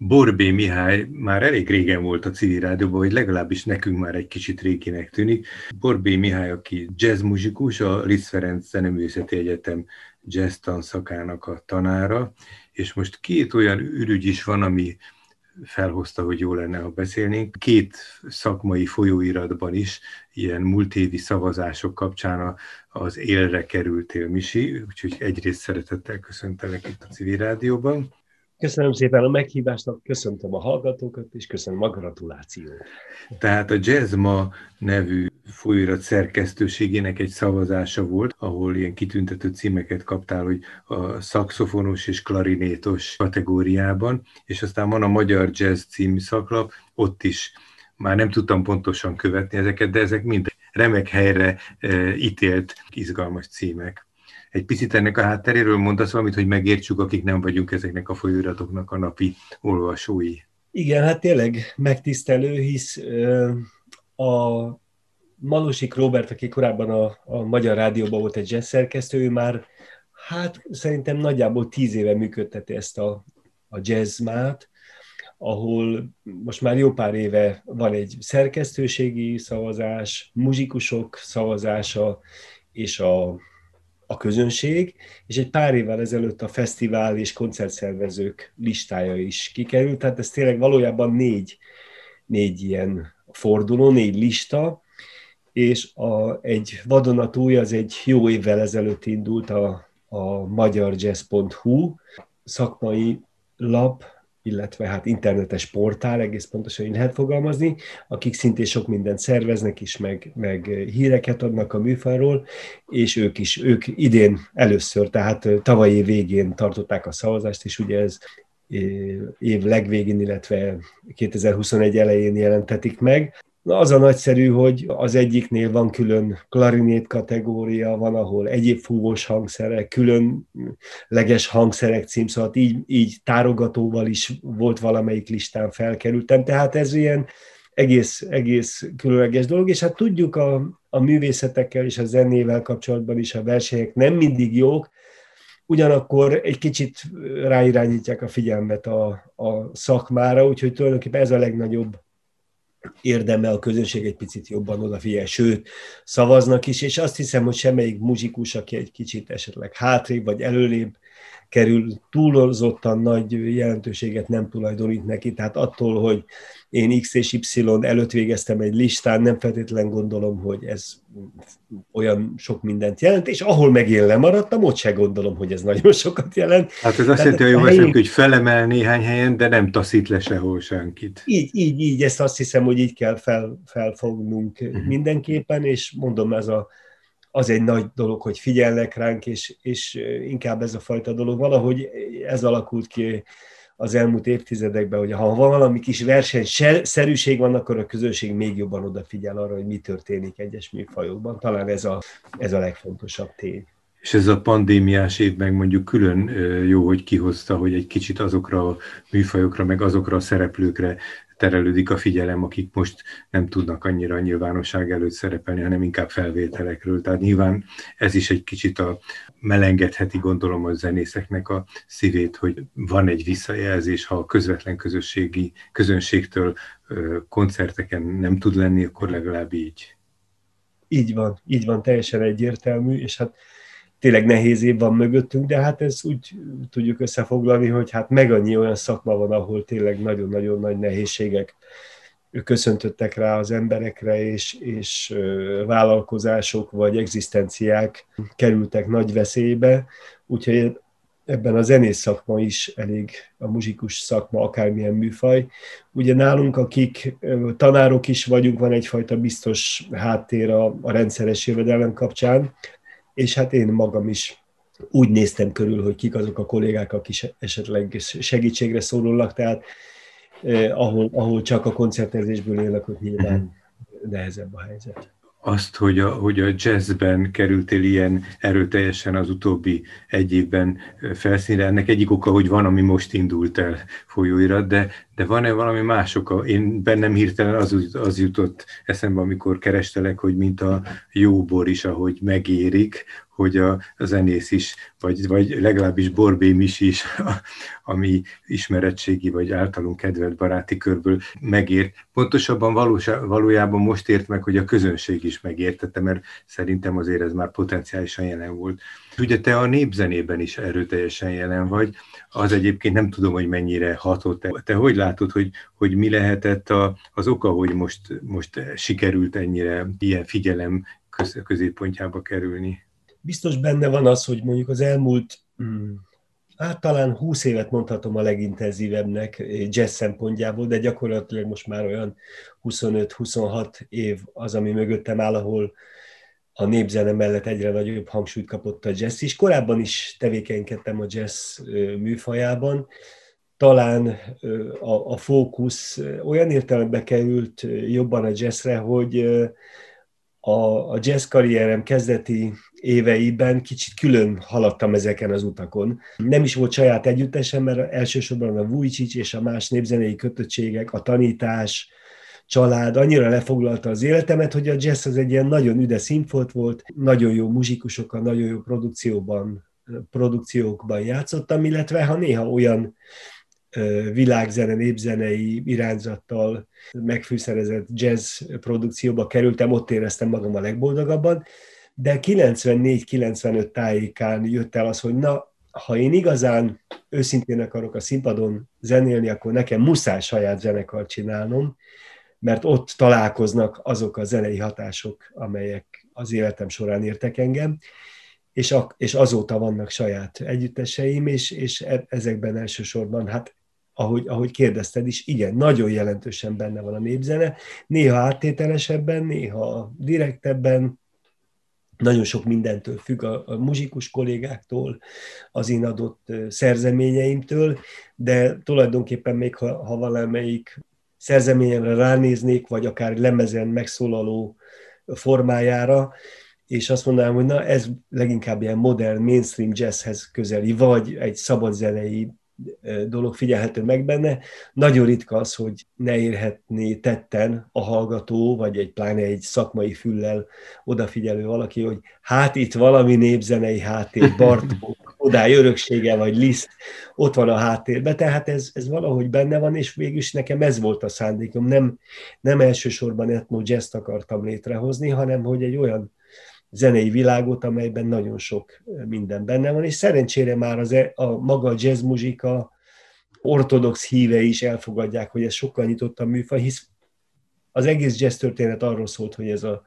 Borbé Mihály már elég régen volt a civil rádióban, vagy legalábbis nekünk már egy kicsit réginek tűnik. Borbé Mihály, aki jazzmuzikus, a Liszt Ferenc Zeneművészeti Egyetem jazz tanszakának a tanára, és most két olyan ürügy is van, ami felhozta, hogy jó lenne, ha beszélnénk. Két szakmai folyóiratban is ilyen múlt szavazások kapcsán az élre kerültél, Misi, úgyhogy egyrészt szeretettel köszöntelek itt a civil rádióban. Köszönöm szépen a meghívásnak, köszöntöm a hallgatókat, és köszönöm a gratulációt. Tehát a Jazzma nevű folyóirat szerkesztőségének egy szavazása volt, ahol ilyen kitüntető címeket kaptál, hogy a szakszofonos és klarinétos kategóriában, és aztán van a Magyar Jazz című szaklap, ott is már nem tudtam pontosan követni ezeket, de ezek mind remek helyre e, ítélt izgalmas címek. Egy picit ennek a hátteréről mondasz valamit, hogy megértsük, akik nem vagyunk ezeknek a folyóiratoknak a napi olvasói. Igen, hát tényleg megtisztelő, hisz a Malusik Robert, aki korábban a, a Magyar Rádióban volt egy jazz szerkesztő, ő már hát szerintem nagyjából tíz éve működteti ezt a, a jazzmát, ahol most már jó pár éve van egy szerkesztőségi szavazás, muzsikusok szavazása, és a a közönség, és egy pár évvel ezelőtt a fesztivál és koncertszervezők listája is kikerült, tehát ez tényleg valójában négy, négy ilyen forduló, négy lista, és a, egy vadonatúj, az egy jó évvel ezelőtt indult a, a magyarjazz.hu szakmai lap, illetve hát internetes portál, egész pontosan így lehet fogalmazni, akik szintén sok mindent szerveznek is, meg, meg híreket adnak a műfajról, és ők is, ők idén először, tehát tavalyi végén tartották a szavazást, és ugye ez év legvégén, illetve 2021 elején jelentetik meg. Na, az a nagyszerű, hogy az egyiknél van külön klarinét kategória, van, ahol egyéb fúvós hangszerek, különleges hangszerek címszólat, így, így tárogatóval is volt valamelyik listán felkerültem, tehát ez ilyen egész, egész különleges dolog, és hát tudjuk a, a művészetekkel és a zenével kapcsolatban is a versenyek nem mindig jók, ugyanakkor egy kicsit ráirányítják a figyelmet a, a szakmára, úgyhogy tulajdonképpen ez a legnagyobb érdemel a közönség egy picit jobban odafigyel, sőt, szavaznak is, és azt hiszem, hogy semmelyik muzsikus, aki egy kicsit esetleg hátrébb vagy előlébb kerül, túlozottan nagy jelentőséget nem tulajdonít neki, tehát attól, hogy én X és Y előtt végeztem egy listán, nem feltétlen gondolom, hogy ez olyan sok mindent jelent, és ahol meg én lemaradtam, ott se gondolom, hogy ez nagyon sokat jelent. Hát ez azt jelenti, hogy jó helyén... hogy felemel néhány helyen, de nem taszít le sehol senkit. Így, így, így, ezt azt hiszem, hogy így kell fel, felfognunk uh-huh. mindenképpen, és mondom, ez a, az egy nagy dolog, hogy figyelnek ránk, és, és inkább ez a fajta dolog. Valahogy ez alakult ki az elmúlt évtizedekben, hogy ha valami kis versenyszerűség van, akkor a közönség még jobban odafigyel arra, hogy mi történik egyes műfajokban. Talán ez a, ez a legfontosabb tény. És ez a pandémiás év meg mondjuk külön jó, hogy kihozta, hogy egy kicsit azokra a műfajokra, meg azokra a szereplőkre terelődik a figyelem, akik most nem tudnak annyira a nyilvánosság előtt szerepelni, hanem inkább felvételekről. Tehát nyilván ez is egy kicsit a melengedheti, gondolom, a zenészeknek a szívét, hogy van egy visszajelzés, ha a közvetlen közösségi közönségtől koncerteken nem tud lenni, akkor legalább így. Így van, így van, teljesen egyértelmű, és hát tényleg nehéz év van mögöttünk, de hát ez úgy tudjuk összefoglalni, hogy hát meg annyi olyan szakma van, ahol tényleg nagyon-nagyon nagy nehézségek köszöntöttek rá az emberekre, és, és vállalkozások vagy egzisztenciák kerültek nagy veszélybe, úgyhogy ebben a zenész szakma is elég, a muzsikus szakma, akármilyen műfaj. Ugye nálunk, akik tanárok is vagyunk, van egyfajta biztos háttér a, a rendszeres jövedelem kapcsán, és hát én magam is úgy néztem körül, hogy kik azok a kollégák, akik esetleg segítségre szólulnak, tehát eh, ahol, ahol csak a koncertezésből élek, ott nyilván nehezebb a helyzet azt, hogy a, hogy a jazzben kerültél ilyen erőteljesen az utóbbi egy évben felszínre. Ennek egyik oka, hogy van, ami most indult el folyóirat, de, de van-e valami más oka? Én bennem hirtelen az, az jutott eszembe, amikor kerestelek, hogy mint a jó bor is, ahogy megérik, hogy a, a zenész is, vagy, vagy legalábbis Borbé Misi is, ami ismeretségi vagy általunk kedvelt baráti körből megért. Pontosabban valósa, valójában most ért meg, hogy a közönség is megértette, mert szerintem azért ez már potenciálisan jelen volt. Ugye te a népzenében is erőteljesen jelen vagy, az egyébként nem tudom, hogy mennyire hatott. Te, hogy látod, hogy, hogy mi lehetett a, az oka, hogy most, most sikerült ennyire ilyen figyelem köz, középpontjába kerülni? Biztos benne van az, hogy mondjuk az elmúlt hmm, hát talán 20 évet mondhatom a legintenzívebbnek jazz szempontjából, de gyakorlatilag most már olyan 25-26 év az, ami mögöttem áll, ahol a népzene mellett egyre nagyobb hangsúlyt kapott a jazz is. Korábban is tevékenykedtem a jazz műfajában, talán a, a fókusz olyan értelembe került jobban a jazzre, hogy a, a jazz karrierem kezdeti éveiben kicsit külön haladtam ezeken az utakon. Nem is volt saját együttesem, mert elsősorban a Vujicic és a más népzenei kötöttségek, a tanítás, család annyira lefoglalta az életemet, hogy a jazz az egy ilyen nagyon üde színfolt volt, nagyon jó muzsikusokkal, nagyon jó produkcióban, produkciókban játszottam, illetve ha néha olyan világzene, népzenei irányzattal megfűszerezett jazz produkcióba kerültem, ott éreztem magam a legboldogabban, de 94-95 tájékán jött el az, hogy na, ha én igazán őszintén akarok a színpadon zenélni, akkor nekem muszáj saját zenekart csinálnom, mert ott találkoznak azok a zenei hatások, amelyek az életem során értek engem, és, a, és azóta vannak saját együtteseim, és, és e, ezekben elsősorban, hát ahogy, ahogy kérdezted is, igen, nagyon jelentősen benne van a népzene, néha áttételesebben, néha direktebben, nagyon sok mindentől függ a, a muzsikus kollégáktól, az én adott szerzeményeimtől, de tulajdonképpen még ha, ha valamelyik szerzeményemre ránéznék, vagy akár lemezen megszólaló formájára, és azt mondanám, hogy na ez leginkább ilyen modern, mainstream jazzhez közeli, vagy egy szabadzenei dolog figyelhető meg benne. Nagyon ritka az, hogy ne érhetné tetten a hallgató, vagy egy pláne egy szakmai füllel odafigyelő valaki, hogy hát itt valami népzenei háttér, Bartók, odály öröksége, vagy Liszt, ott van a háttérben, tehát ez, ez valahogy benne van, és végülis nekem ez volt a szándékom. Nem, nem elsősorban etno jazz akartam létrehozni, hanem hogy egy olyan zenei világot, amelyben nagyon sok minden benne van, és szerencsére már az, e, a maga jazz muzsika ortodox híve is elfogadják, hogy ez sokkal nyitottabb műfaj, hisz az egész jazz történet arról szólt, hogy ez a,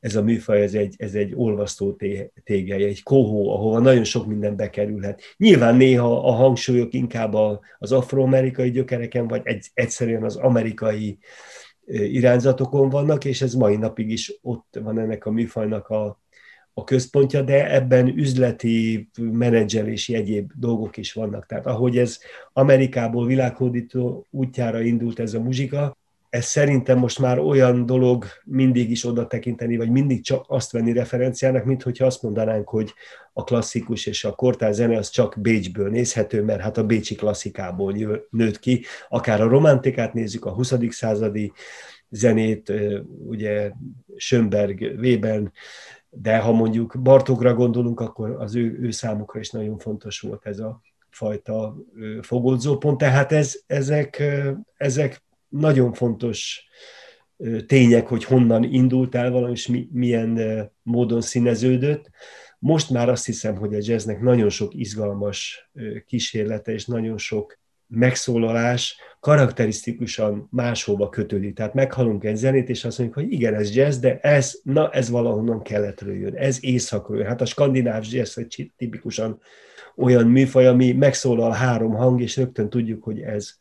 ez a műfaj, ez egy, ez egy olvasztó tégely, egy kohó, ahova nagyon sok minden bekerülhet. Nyilván néha a hangsúlyok inkább az afroamerikai gyökereken, vagy egy, egyszerűen az amerikai irányzatokon vannak, és ez mai napig is ott van ennek a műfajnak a, a központja, de ebben üzleti, menedzselési egyéb dolgok is vannak. Tehát ahogy ez Amerikából világhódító útjára indult ez a muzsika, ez szerintem most már olyan dolog mindig is oda tekinteni, vagy mindig csak azt venni referenciának, mint hogyha azt mondanánk, hogy a klasszikus és a kortár zene az csak Bécsből nézhető, mert hát a bécsi klasszikából nőtt ki. Akár a romantikát nézzük, a 20. századi zenét, ugye Schönberg, Weben, de ha mondjuk Bartókra gondolunk, akkor az ő, ő számukra is nagyon fontos volt ez a fajta fogódzópont. Tehát ez, ezek, ezek nagyon fontos tények, hogy honnan indult el valami, és mi, milyen módon színeződött. Most már azt hiszem, hogy a jazznek nagyon sok izgalmas kísérlete, és nagyon sok megszólalás karakterisztikusan máshova kötődik. Tehát meghalunk egy zenét, és azt mondjuk, hogy igen, ez jazz, de ez, na, ez valahonnan keletről jön, ez északról jön. Hát a skandináv jazz egy tipikusan olyan műfaj, ami megszólal három hang, és rögtön tudjuk, hogy ez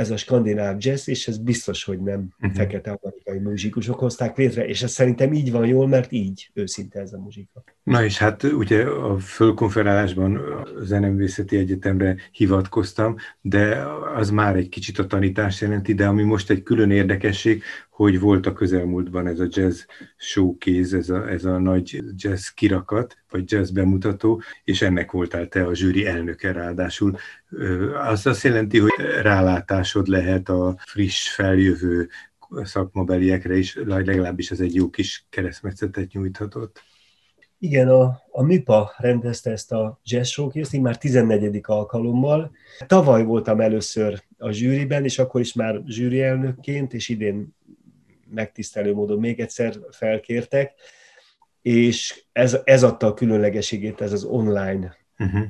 ez a skandináv jazz, és ez biztos, hogy nem uh-huh. fekete amerikai muzsikusok hozták létre, és ez szerintem így van jól, mert így őszinte ez a muzsika. Na és hát ugye a fölkonferálásban a Zenemvészeti Egyetemre hivatkoztam, de az már egy kicsit a tanítás jelenti, de ami most egy külön érdekesség, hogy volt a közelmúltban ez a jazz showcase, ez a, ez a nagy jazz kirakat, vagy jazz bemutató, és ennek voltál te a zsűri elnöke ráadásul. Az azt jelenti, hogy rálátásod lehet a friss, feljövő szakmabeliekre is, legalábbis ez egy jó kis keresztmetszetet nyújthatott. Igen, a, a MIPA rendezte ezt a jazz showcase már 14. alkalommal. Tavaly voltam először a zsűriben, és akkor is már zsűri elnökként, és idén megtisztelő módon még egyszer felkértek, és ez, ez adta a különlegeségét, ez az online uh-huh.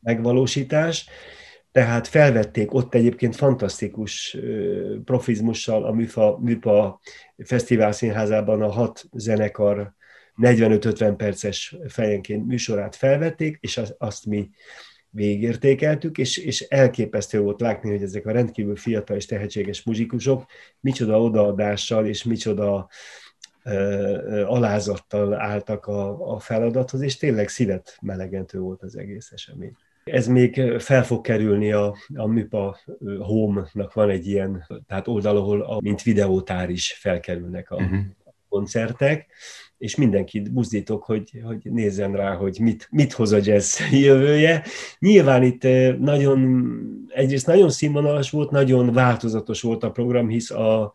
megvalósítás. Tehát felvették ott egyébként fantasztikus profizmussal a MIFA, MIPA Fesztivál Színházában a hat zenekar 45-50 perces fejenként műsorát felvették, és azt mi végértékeltük, és, és elképesztő volt látni, hogy ezek a rendkívül fiatal és tehetséges muzsikusok micsoda odaadással és micsoda ö, alázattal álltak a, a feladathoz, és tényleg szívet melegentő volt az egész esemény. Ez még fel fog kerülni a, a MIPA Home-nak van egy ilyen tehát oldal, ahol a, mint videótár is felkerülnek a uh-huh. koncertek, és mindenkit buzdítok, hogy, hogy nézzen rá, hogy mit, mit hoz a jazz jövője. Nyilván itt nagyon, egyrészt nagyon színvonalas volt, nagyon változatos volt a program, hisz a,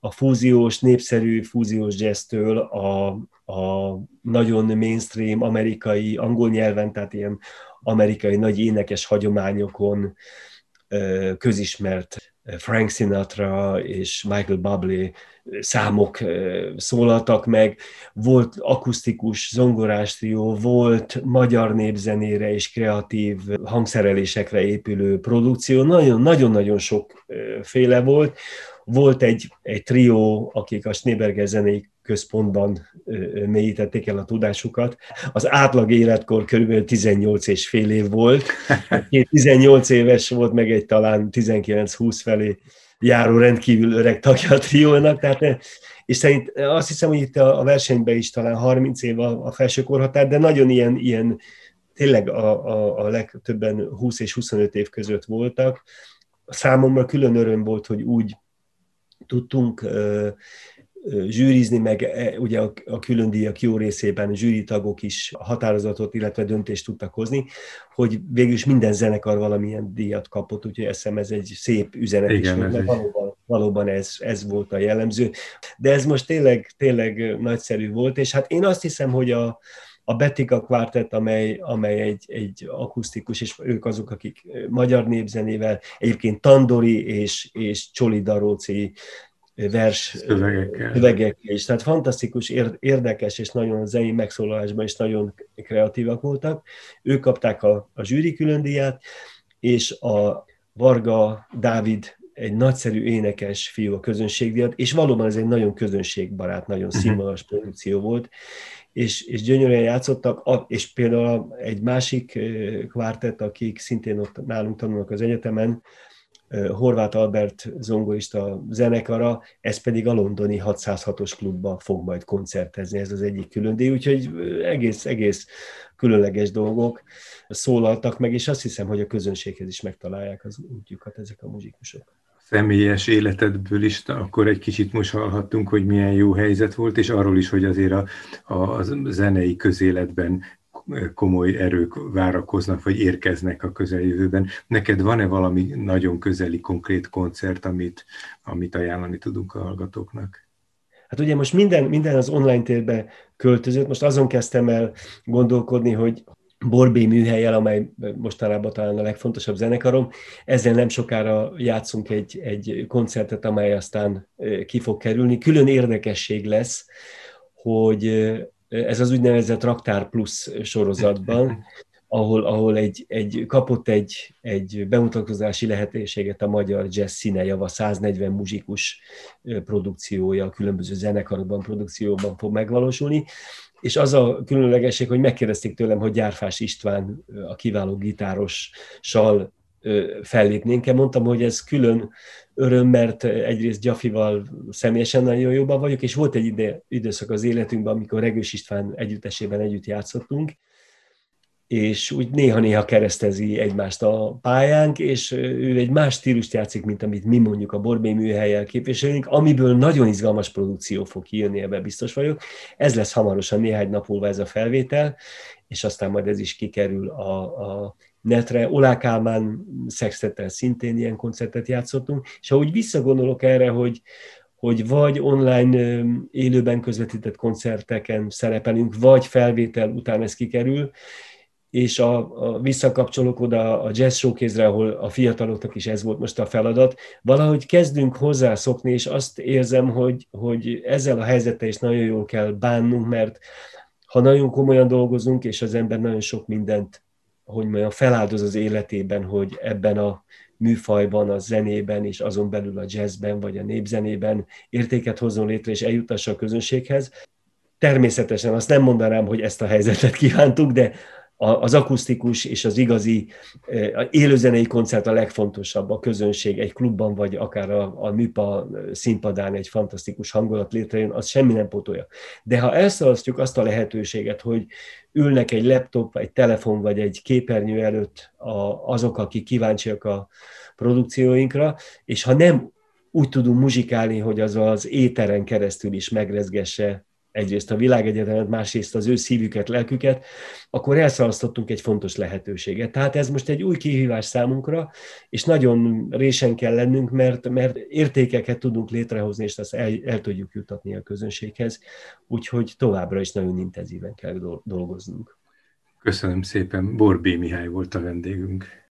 a fúziós, népszerű fúziós jazztől a, a nagyon mainstream amerikai, angol nyelven, tehát ilyen amerikai nagy énekes hagyományokon közismert Frank Sinatra és Michael Bublé számok szólaltak meg, volt akusztikus zongorástrió, volt magyar népzenére és kreatív hangszerelésekre épülő produkció, nagyon-nagyon sok féle volt. Volt egy, egy trió, akik a Schneeberger zenei központban mélyítették el a tudásukat. Az átlag életkor kb. 18 és fél év volt. 18 éves volt, meg egy talán 19-20 felé járó rendkívül öreg tagja a triónak, tehát és szerint azt hiszem, hogy itt a versenyben is talán 30 év a, a felső korhatár, de nagyon ilyen, ilyen tényleg a, a, a legtöbben 20 és 25 év között voltak. Számomra külön öröm volt, hogy úgy tudtunk zsűrizni, meg e, ugye a, a külön díjak jó részében zsűritagok is határozatot, illetve döntést tudtak hozni, hogy végül is minden zenekar valamilyen díjat kapott, úgyhogy ezt hiszem ez egy szép üzenet Igen, is volt, valóban, valóban ez, ez volt a jellemző. De ez most tényleg, tényleg nagyszerű volt, és hát én azt hiszem, hogy a, a Betika Quartet, amely, amely egy, egy akusztikus, és ők azok, akik magyar népzenével, egyébként Tandori és, és Csoli Daróci vers szövegekkel is. Tehát fantasztikus, érdekes, és nagyon zenei megszólalásban is nagyon kreatívak voltak. Ők kapták a, a zsűri különdíját, és a Varga Dávid egy nagyszerű énekes fiú a közönségdíjat, és valóban ez egy nagyon közönségbarát, nagyon mhm. színvonalas produkció volt, és, és gyönyörűen játszottak, és például egy másik kvártett, akik szintén ott nálunk tanulnak az egyetemen, Horváth Albert zongorista zenekara, ez pedig a londoni 606-os klubba fog majd koncertezni, ez az egyik külön díj, úgyhogy egész, egész különleges dolgok szólaltak meg, és azt hiszem, hogy a közönséghez is megtalálják az útjukat ezek a muzsikusok. Személyes életedből is, akkor egy kicsit most hallhattunk, hogy milyen jó helyzet volt, és arról is, hogy azért a, a zenei közéletben komoly erők várakoznak, vagy érkeznek a közeljövőben. Neked van-e valami nagyon közeli, konkrét koncert, amit, amit ajánlani tudunk a hallgatóknak? Hát ugye most minden, minden az online térbe költözött, most azon kezdtem el gondolkodni, hogy Borbé műhelyel, amely mostanában talán a legfontosabb zenekarom. Ezzel nem sokára játszunk egy, egy koncertet, amely aztán ki fog kerülni. Külön érdekesség lesz, hogy ez az úgynevezett Raktár Plus sorozatban, ahol, ahol egy, egy, kapott egy, egy bemutatkozási lehetőséget a magyar jazz színejava, 140 muzsikus produkciója, a különböző zenekarokban, produkcióban fog megvalósulni, és az a különlegesség, hogy megkérdezték tőlem, hogy Gyárfás István, a kiváló gitárossal fellépnénk-e. Mondtam, hogy ez külön öröm, mert egyrészt Gyafival személyesen nagyon jóban vagyok, és volt egy ide, időszak az életünkben, amikor Regős István együttesében együtt játszottunk, és úgy néha-néha keresztezi egymást a pályánk, és ő egy más stílust játszik, mint amit mi mondjuk a Borbé műhelyel képviselünk, amiből nagyon izgalmas produkció fog kijönni, ebben biztos vagyok. Ez lesz hamarosan néhány nap múlva ez a felvétel, és aztán majd ez is kikerül a, a netre. Olá Kálmán szextettel szintén ilyen koncertet játszottunk, és ahogy visszagondolok erre, hogy, hogy vagy online élőben közvetített koncerteken szerepelünk, vagy felvétel után ez kikerül, és a, a visszakapcsolok oda a jazz showkézre, ahol a fiataloknak is ez volt most a feladat, valahogy kezdünk hozzászokni, és azt érzem, hogy, hogy ezzel a helyzettel is nagyon jól kell bánnunk, mert ha nagyon komolyan dolgozunk, és az ember nagyon sok mindent, hogy mondjam, feláldoz az életében, hogy ebben a műfajban, a zenében, és azon belül a jazzben, vagy a népzenében értéket hozzon létre, és eljutassa a közönséghez. Természetesen azt nem mondanám, hogy ezt a helyzetet kívántuk, de az akusztikus és az igazi élőzenei koncert a legfontosabb, a közönség egy klubban, vagy akár a, a műpa színpadán egy fantasztikus hangulat létrejön, az semmi nem pótolja. De ha elszalasztjuk azt a lehetőséget, hogy ülnek egy laptop, egy telefon, vagy egy képernyő előtt a, azok, akik kíváncsiak a produkcióinkra, és ha nem úgy tudunk muzsikálni, hogy az az éteren keresztül is megrezgesse egyrészt a világegyetemet, másrészt az ő szívüket, lelküket, akkor elszalasztottunk egy fontos lehetőséget. Tehát ez most egy új kihívás számunkra, és nagyon résen kell lennünk, mert, mert értékeket tudunk létrehozni, és azt el, el tudjuk jutatni a közönséghez, úgyhogy továbbra is nagyon intenzíven kell dolgoznunk. Köszönöm szépen. Borbé Mihály volt a vendégünk.